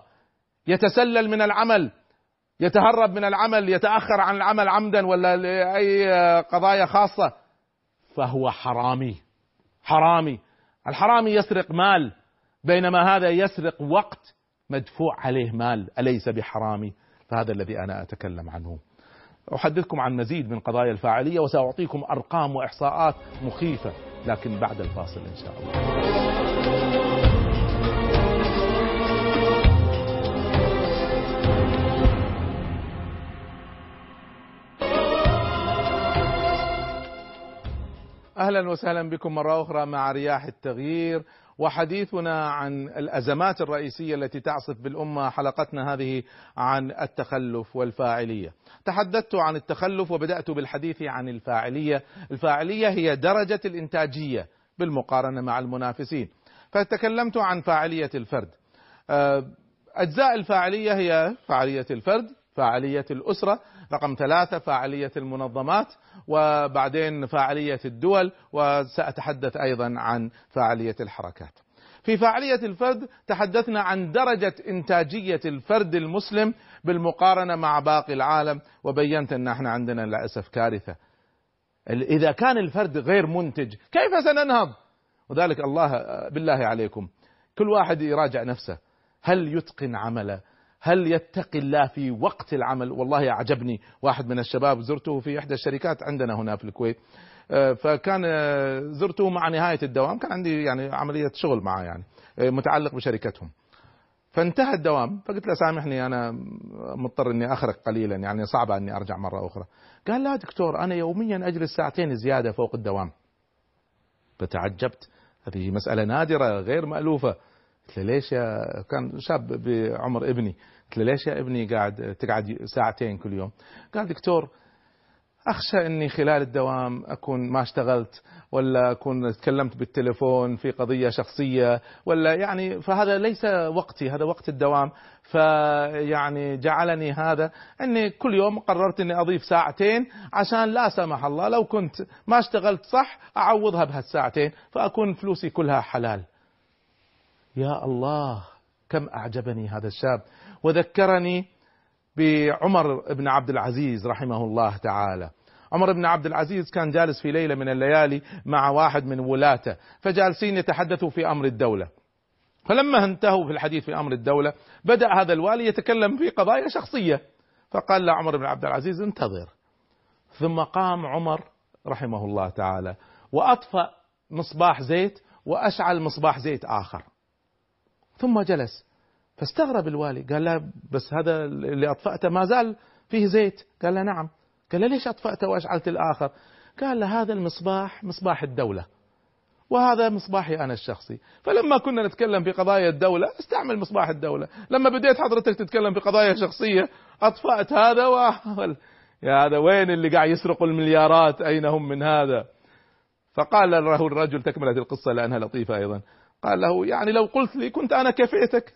يتسلل من العمل يتهرب من العمل يتأخر عن العمل عمدا ولا لأي قضايا خاصة فهو حرامي. حرامي. الحرامي يسرق مال بينما هذا يسرق وقت مدفوع عليه مال أليس بحرامي؟ فهذا الذي أنا أتكلم عنه. أحدثكم عن مزيد من قضايا الفاعلية وسأعطيكم أرقام وإحصاءات مخيفة لكن بعد الفاصل إن شاء الله. أهلا وسهلا بكم مرة أخرى مع رياح التغيير. وحديثنا عن الأزمات الرئيسية التي تعصف بالأمة حلقتنا هذه عن التخلف والفاعلية. تحدثت عن التخلف وبدأت بالحديث عن الفاعلية، الفاعلية هي درجة الإنتاجية بالمقارنة مع المنافسين. فتكلمت عن فاعلية الفرد. أجزاء الفاعلية هي فاعلية الفرد، فاعلية الأسرة، رقم ثلاثة فاعلية المنظمات وبعدين فاعلية الدول وسأتحدث أيضا عن فاعلية الحركات. في فاعلية الفرد تحدثنا عن درجة إنتاجية الفرد المسلم بالمقارنة مع باقي العالم وبينت أن إحنا عندنا للأسف كارثة. إذا كان الفرد غير منتج كيف سننهض؟ وذلك الله بالله عليكم. كل واحد يراجع نفسه. هل يتقن عمله؟ هل يتقي الله في وقت العمل؟ والله أعجبني. واحد من الشباب زرته في إحدى الشركات عندنا هنا في الكويت. فكان زرته مع نهاية الدوام. كان عندي يعني عملية شغل معه يعني متعلق بشركتهم. فانتهى الدوام. فقلت له سامحني أنا مضطر أني أخرق قليلا يعني صعبة أني أرجع مرة أخرى. قال لا دكتور أنا يوميا أجلس ساعتين زيادة فوق الدوام. فتعجبت. هذه مسألة نادرة غير مألوفة. قلت له ليش يا كان شاب بعمر ابني. قلت له ليش يا ابني قاعد تقعد ساعتين كل يوم. قال دكتور أخشى أني خلال الدوام أكون ما اشتغلت ولا أكون تكلمت بالتليفون في قضية شخصية ولا يعني فهذا ليس وقتي هذا وقت الدوام. فيعني جعلني هذا أني كل يوم قررت أني أضيف ساعتين عشان لا سمح الله لو كنت ما اشتغلت صح أعوضها بهالساعتين فأكون فلوسي كلها حلال. يا الله كم أعجبني هذا الشاب. وذكرني بعمر بن عبد العزيز رحمه الله تعالى. عمر بن عبد العزيز كان جالس في ليلة من الليالي مع واحد من ولاته فجالسين يتحدثوا في أمر الدولة. فلما انتهوا في الحديث في أمر الدولة بدأ هذا الوالي يتكلم في قضايا شخصية. فقال له عمر بن عبد العزيز انتظر. ثم قام عمر رحمه الله تعالى وأطفأ مصباح زيت وأشعل مصباح زيت آخر. ثم جلس. فاستغرب الوالي. قال له بس هذا اللي أطفأته ما زال فيه زيت. قال له نعم. قال له ليش أطفأته وأشعلت الآخر؟ قال له هذا المصباح مصباح الدولة وهذا مصباحي أنا الشخصي. فلما كنا نتكلم في قضايا الدولة أستعمل مصباح الدولة. لما بديت حضرتك تتكلم في قضايا شخصية أطفأت هذا و... يا هذا وين اللي قاعد يسرقوا المليارات؟ أين هم من هذا؟ فقال له الرجل تكملة القصة لأنها لطيفة أيضا. قال له يعني لو قلت لي كنت أنا كفيتك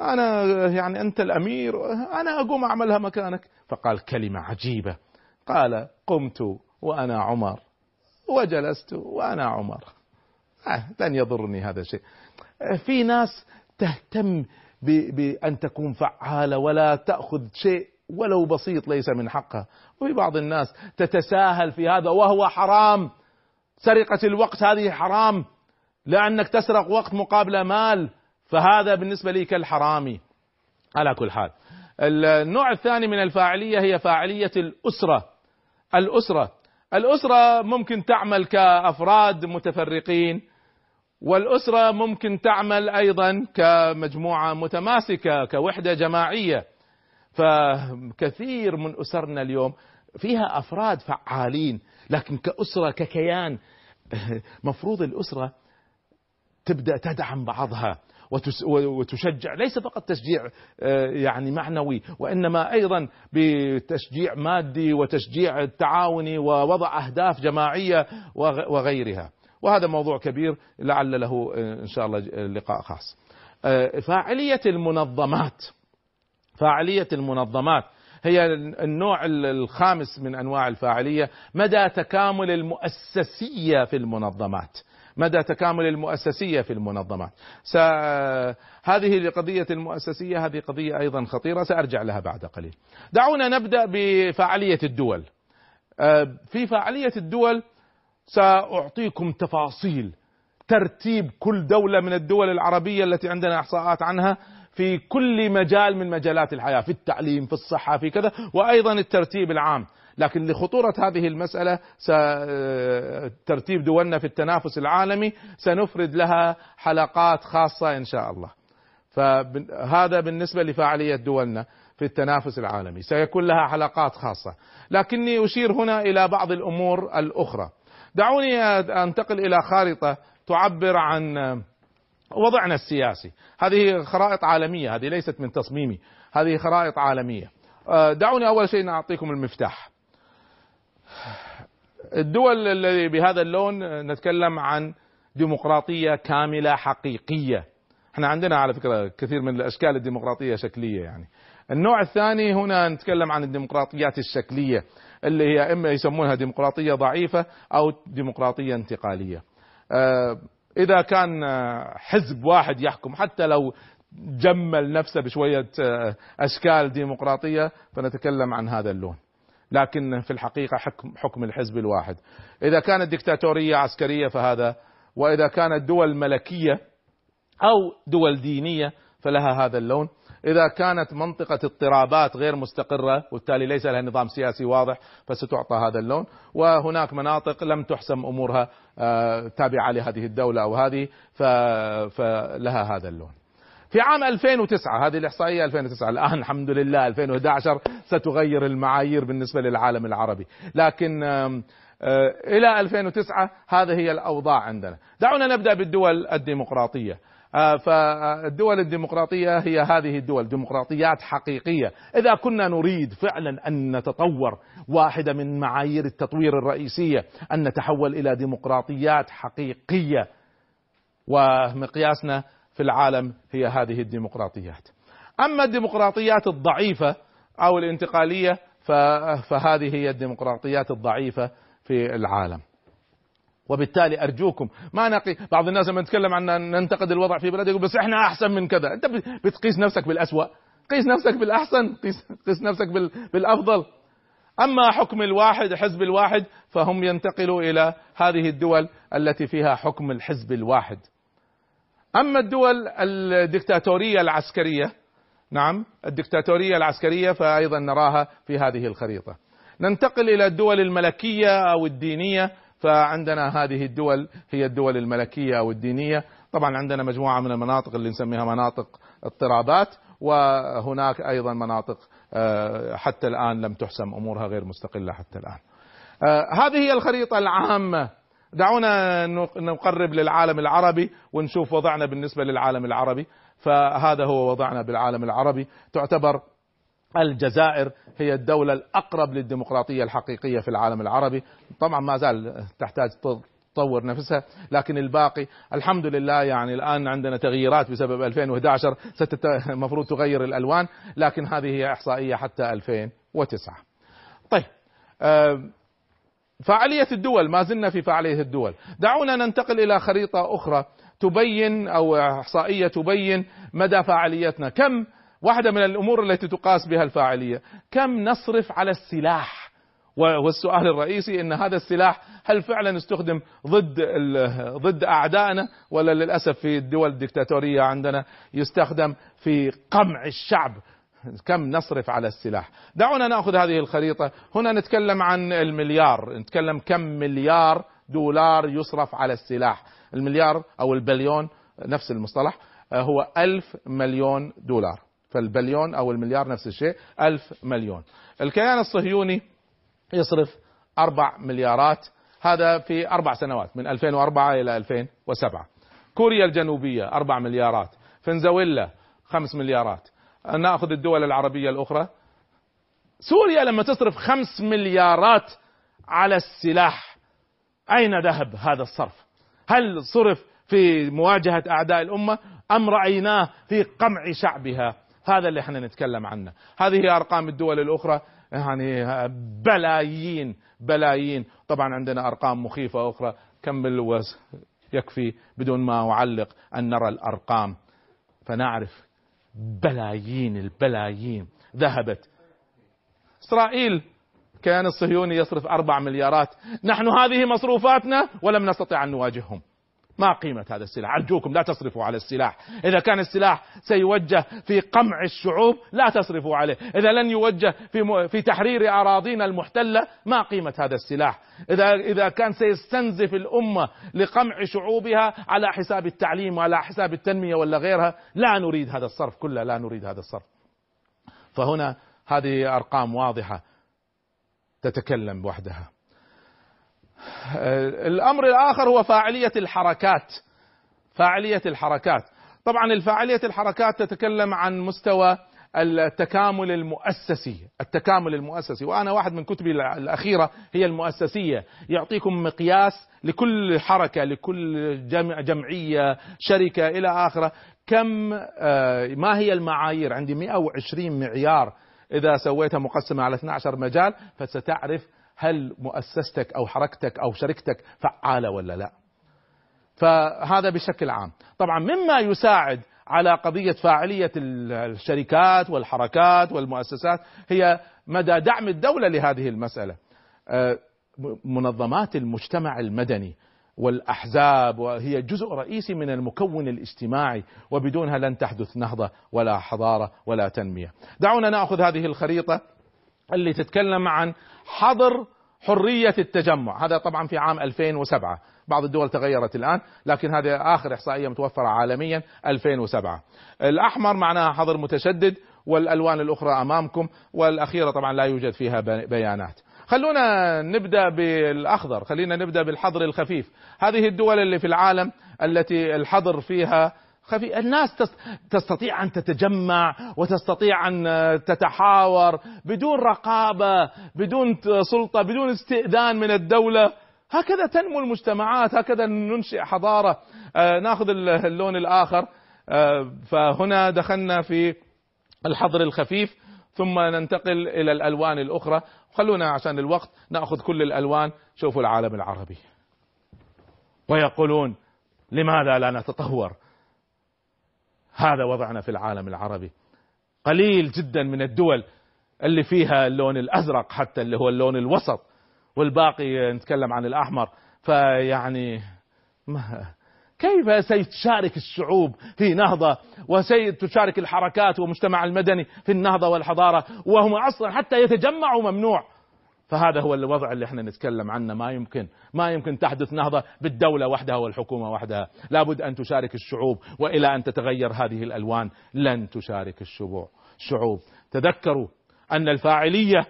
أنا يعني أنت الأمير أنا أقوم أعملها مكانك. فقال كلمة عجيبة. قال قمت وأنا عمر وجلست وأنا عمر. آه لن يضرني هذا الشيء. في ناس تهتم بأن تكون فعالة ولا تأخذ شيء ولو بسيط ليس من حقها. وفي بعض الناس تتساهل في هذا وهو حرام. سرقة الوقت هذه حرام. لأنك تسرق وقت مقابل مال فهذا بالنسبة لي كالحرامي. على كل حال. النوع الثاني من الفاعلية هي فاعلية الأسرة. الأسرة. الأسرة ممكن تعمل كأفراد متفرقين والأسرة ممكن تعمل أيضا كمجموعة متماسكة كوحدة جماعية. فكثير من أسرنا اليوم فيها أفراد فعالين لكن كأسرة ككيان. [LAUGHS] مفروض الأسرة تبدأ تدعم بعضها وتشجع ليس فقط تشجيع يعني معنوي وإنما أيضا بتشجيع مادي وتشجيع التعاوني ووضع أهداف جماعية وغيرها. وهذا موضوع كبير لعل له إن شاء الله لقاء خاص. فاعلية المنظمات فاعلية المنظمات هي النوع الخامس من أنواع الفاعلية مدى تكامل المؤسسية في المنظمات. مدى تكامل المؤسسية في المنظمات. هذه القضية المؤسسية هذه قضية أيضا خطيرة سأرجع لها بعد قليل. دعونا نبدأ بفعالية الدول. في فعالية الدول سأعطيكم تفاصيل ترتيب كل دولة من الدول العربية التي عندنا إحصاءات عنها في كل مجال من مجالات الحياة في التعليم في الصحة في كذا وأيضا الترتيب العام. لكن لخطورة هذه المسألة ترتيب دولنا في التنافس العالمي سنفرد لها حلقات خاصة إن شاء الله. فهذا بالنسبة لفعالية دولنا في التنافس العالمي. سيكون لها حلقات خاصة. لكني أشير هنا إلى بعض الأمور الأخرى. دعوني أنتقل إلى خارطة تعبر عن وضعنا السياسي. هذه خرائط عالمية هذه ليست من تصميمي. هذه خرائط عالمية. دعوني أول شيء أعطيكم المفتاح. الدول الذي بهذا اللون نتكلم عن ديمقراطية كاملة حقيقية. إحنا عندنا على فكرة كثير من الأشكال الديمقراطية شكلية يعني. النوع الثاني هنا نتكلم عن الديمقراطيات الشكلية اللي هي إما يسمونها ديمقراطية ضعيفة أو ديمقراطية انتقالية. إذا كان حزب واحد يحكم حتى لو جمل نفسه بشوية أشكال ديمقراطية فنتكلم عن هذا اللون. لكن في الحقيقة حكم, حكم الحزب الواحد. إذا كانت دكتاتورية عسكرية فهذا وإذا كانت دول ملكية أو دول دينية فلها هذا اللون. إذا كانت منطقة اضطرابات غير مستقرة وبالتالي ليس لها نظام سياسي واضح فستعطى هذا اللون. وهناك مناطق لم تحسم أمورها تابعة لهذه الدولة أو هذه فلها هذا اللون. في عام 2009 هذه الإحصائية 2009 الآن الحمد لله 2011 ستغير المعايير بالنسبة للعالم العربي. لكن إلى 2009 هذه هي الأوضاع عندنا. دعونا نبدأ بالدول الديمقراطية. فالدول الديمقراطية هي هذه الدول ديمقراطيات حقيقية. إذا كنا نريد فعلا أن نتطور واحدة من معايير التطوير الرئيسية أن نتحول إلى ديمقراطيات حقيقية. ومقياسنا في العالم هي هذه الديمقراطيات. أما الديمقراطيات الضعيفة أو الانتقالية فهذه هي الديمقراطيات الضعيفة في العالم. وبالتالي أرجوكم ما نقي بعض الناس لما نتكلم عن ننتقد الوضع في بلد يقول بس إحنا أحسن من كذا. أنت بتقيس نفسك بالأسوأ. قيس نفسك بالأحسن قيس, قيس نفسك بالأفضل. أما حكم الواحد حزب الواحد فهم ينتقلوا إلى هذه الدول التي فيها حكم الحزب الواحد. أما الدول الدكتاتورية العسكرية نعم الدكتاتورية العسكرية فأيضا نراها في هذه الخريطة. ننتقل إلى الدول الملكية أو الدينية فعندنا هذه الدول هي الدول الملكية أو الدينية. طبعا عندنا مجموعة من المناطق اللي نسميها مناطق اضطرابات وهناك أيضا مناطق آه، حتى الآن لم تحسم أمورها غير مستقلة حتى الآن. آه، هذه هي الخريطة العامة دعونا نقرب للعالم العربي ونشوف وضعنا بالنسبة للعالم العربي. فهذا هو وضعنا بالعالم العربي. تعتبر الجزائر هي الدولة الأقرب للديمقراطية الحقيقية في العالم العربي. طبعا ما زال تحتاج تطور نفسها لكن الباقي الحمد لله يعني الآن عندنا تغييرات بسبب 2011 المفروض تغير الألوان لكن هذه هي إحصائية حتى 2009 طيب آه، فعالية الدول ما زلنا في فعالية الدول. دعونا ننتقل إلى خريطة أخرى تبين أو إحصائية تبين مدى فاعليتنا كم واحدة من الأمور التي تقاس بها الفاعلية كم نصرف على السلاح؟ والسؤال الرئيسي إن هذا السلاح هل فعلا استخدم ضد ضد أعدائنا؟ ولا للأسف في الدول الدكتاتورية عندنا يستخدم في قمع الشعب. كم نصرف على السلاح. دعونا نأخذ هذه الخريطة. هنا نتكلم عن المليار. نتكلم كم مليار دولار يصرف على السلاح. المليار أو البليون نفس المصطلح هو ألف مليون دولار. فالبليون أو المليار نفس الشيء ألف مليون. الكيان الصهيوني يصرف أربع مليارات. هذا في أربع سنوات من 2004 إلى 2007 كوريا الجنوبية أربع مليارات. فنزويلا خمس مليارات. نأخذ الدول العربية الأخرى. سوريا لما تصرف خمس مليارات على السلاح أين ذهب هذا الصرف؟ هل صرف في مواجهة أعداء الأمة أم رأيناه في قمع شعبها؟ هذا اللي إحنا نتكلم عنه. هذه أرقام الدول الأخرى. يعني بلايين بلايين. طبعا عندنا أرقام مخيفة أخرى. كمل يكفي بدون ما أعلق أن نرى الأرقام؟ فنعرف بلايين البلايين ذهبت. إسرائيل كان الصهيوني يصرف أربع مليارات. نحن هذه مصروفاتنا ولم نستطع أن نواجههم. ما قيمة هذا السلاح؟ أرجوكم لا تصرفوا على السلاح. إذا كان السلاح سيوجه في قمع الشعوب لا تصرفوا عليه. إذا لن يوجه في, في تحرير أراضينا المحتلة ما قيمة هذا السلاح. إذا, إذا كان سيستنزف الأمة لقمع شعوبها على حساب التعليم وعلى حساب التنمية ولا غيرها لا نريد هذا الصرف كله لا نريد هذا الصرف. فهنا هذه أرقام واضحة تتكلم وحدها. الأمر الآخر هو فاعلية الحركات. فاعلية الحركات. طبعا الفاعلية الحركات تتكلم عن مستوى التكامل المؤسسي. التكامل المؤسسي. وأنا واحد من كتبي الأخيرة هي المؤسسية. يعطيكم مقياس لكل حركة لكل جمع جمعية شركة إلى آخرة. كم آه، ما هي المعايير؟ عندي 120 معيار. إذا سويتها مقسمة على 12 مجال فستعرف هل مؤسستك أو حركتك أو شركتك فعالة ولا لا؟ فهذا بشكل عام. طبعا مما يساعد على قضية فاعلية الشركات والحركات والمؤسسات هي مدى دعم الدولة لهذه المسألة. آه، منظمات المجتمع المدني والأحزاب وهي جزء رئيسي من المكون الاجتماعي وبدونها لن تحدث نهضة ولا حضارة ولا تنمية. دعونا نأخذ هذه الخريطة. اللي تتكلم عن حظر حرية التجمع. هذا طبعا في عام 2007 بعض الدول تغيرت الآن لكن هذه آخر إحصائية متوفرة عالميا 2007 الأحمر معناها حظر متشدد والألوان الأخرى أمامكم والأخيرة طبعا لا يوجد فيها بيانات. خلونا نبدأ بالأخضر خلينا نبدأ بالحظر الخفيف. هذه الدول اللي في العالم التي الحظر فيها خفي. الناس تستطيع أن تتجمع وتستطيع أن تتحاور بدون رقابة بدون سلطة بدون استئذان من الدولة. هكذا تنمو المجتمعات هكذا ننشئ حضارة. آه ناخذ اللون الآخر. آه فهنا دخلنا في الحظر الخفيف ثم ننتقل إلى الألوان الأخرى. خلونا عشان الوقت نأخذ كل الألوان. شوفوا العالم العربي. ويقولون لماذا لا نتطور؟ هذا وضعنا في العالم العربي. قليل جدا من الدول اللي فيها اللون الأزرق حتى اللي هو اللون الوسط والباقي نتكلم عن الأحمر. فيعني ما كيف سيتشارك الشعوب في نهضة وسيتشارك الحركات والمجتمع المدني في النهضة والحضارة وهم أصلا حتى يتجمعوا ممنوع. فهذا هو الوضع اللي إحنا نتكلم عنه. ما يمكن ما يمكن تحدث نهضة بالدولة وحدها والحكومة وحدها. لابد أن تشارك الشعوب وإلى أن تتغير هذه الألوان. لن تشارك الشعوب. تذكروا أن الفاعلية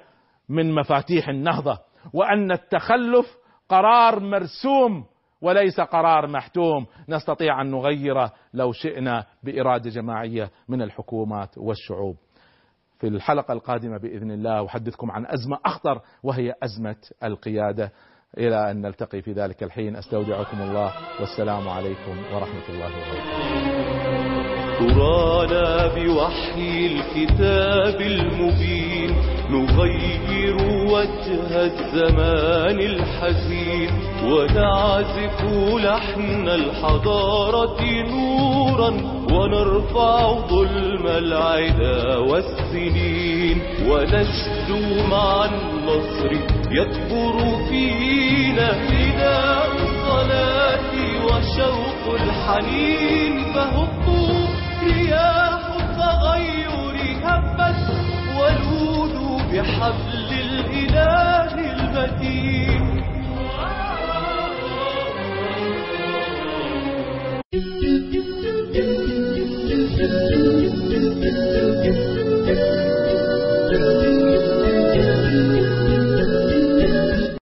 من مفاتيح النهضة وأن التخلف قرار مرسوم وليس قرار محتوم. نستطيع أن نغيره لو شئنا بإرادة جماعية من الحكومات والشعوب. في الحلقة القادمة بإذن الله أحدثكم عن أزمة أخطر وهي أزمة القيادة. إلى أن نلتقي في ذلك الحين أستودعكم الله والسلام عليكم ورحمة الله وبركاته. ترانا بوحي الكتاب المبين نغير وجه الزمان الحزين ونعزف لحن الحضارة نورا ونرفع ظلم العدا والسنين ونشدو مع النصر يكبر فينا فداء الصلاة وشوق الحنين فهبوا رياح التغير هبت ولودوا بحبل الإله المتين